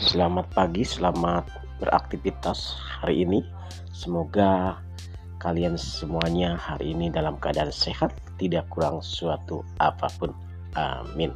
selamat pagi, selamat beraktivitas hari ini. Semoga kalian semuanya hari ini dalam keadaan sehat, tidak kurang suatu apa pun. Amin.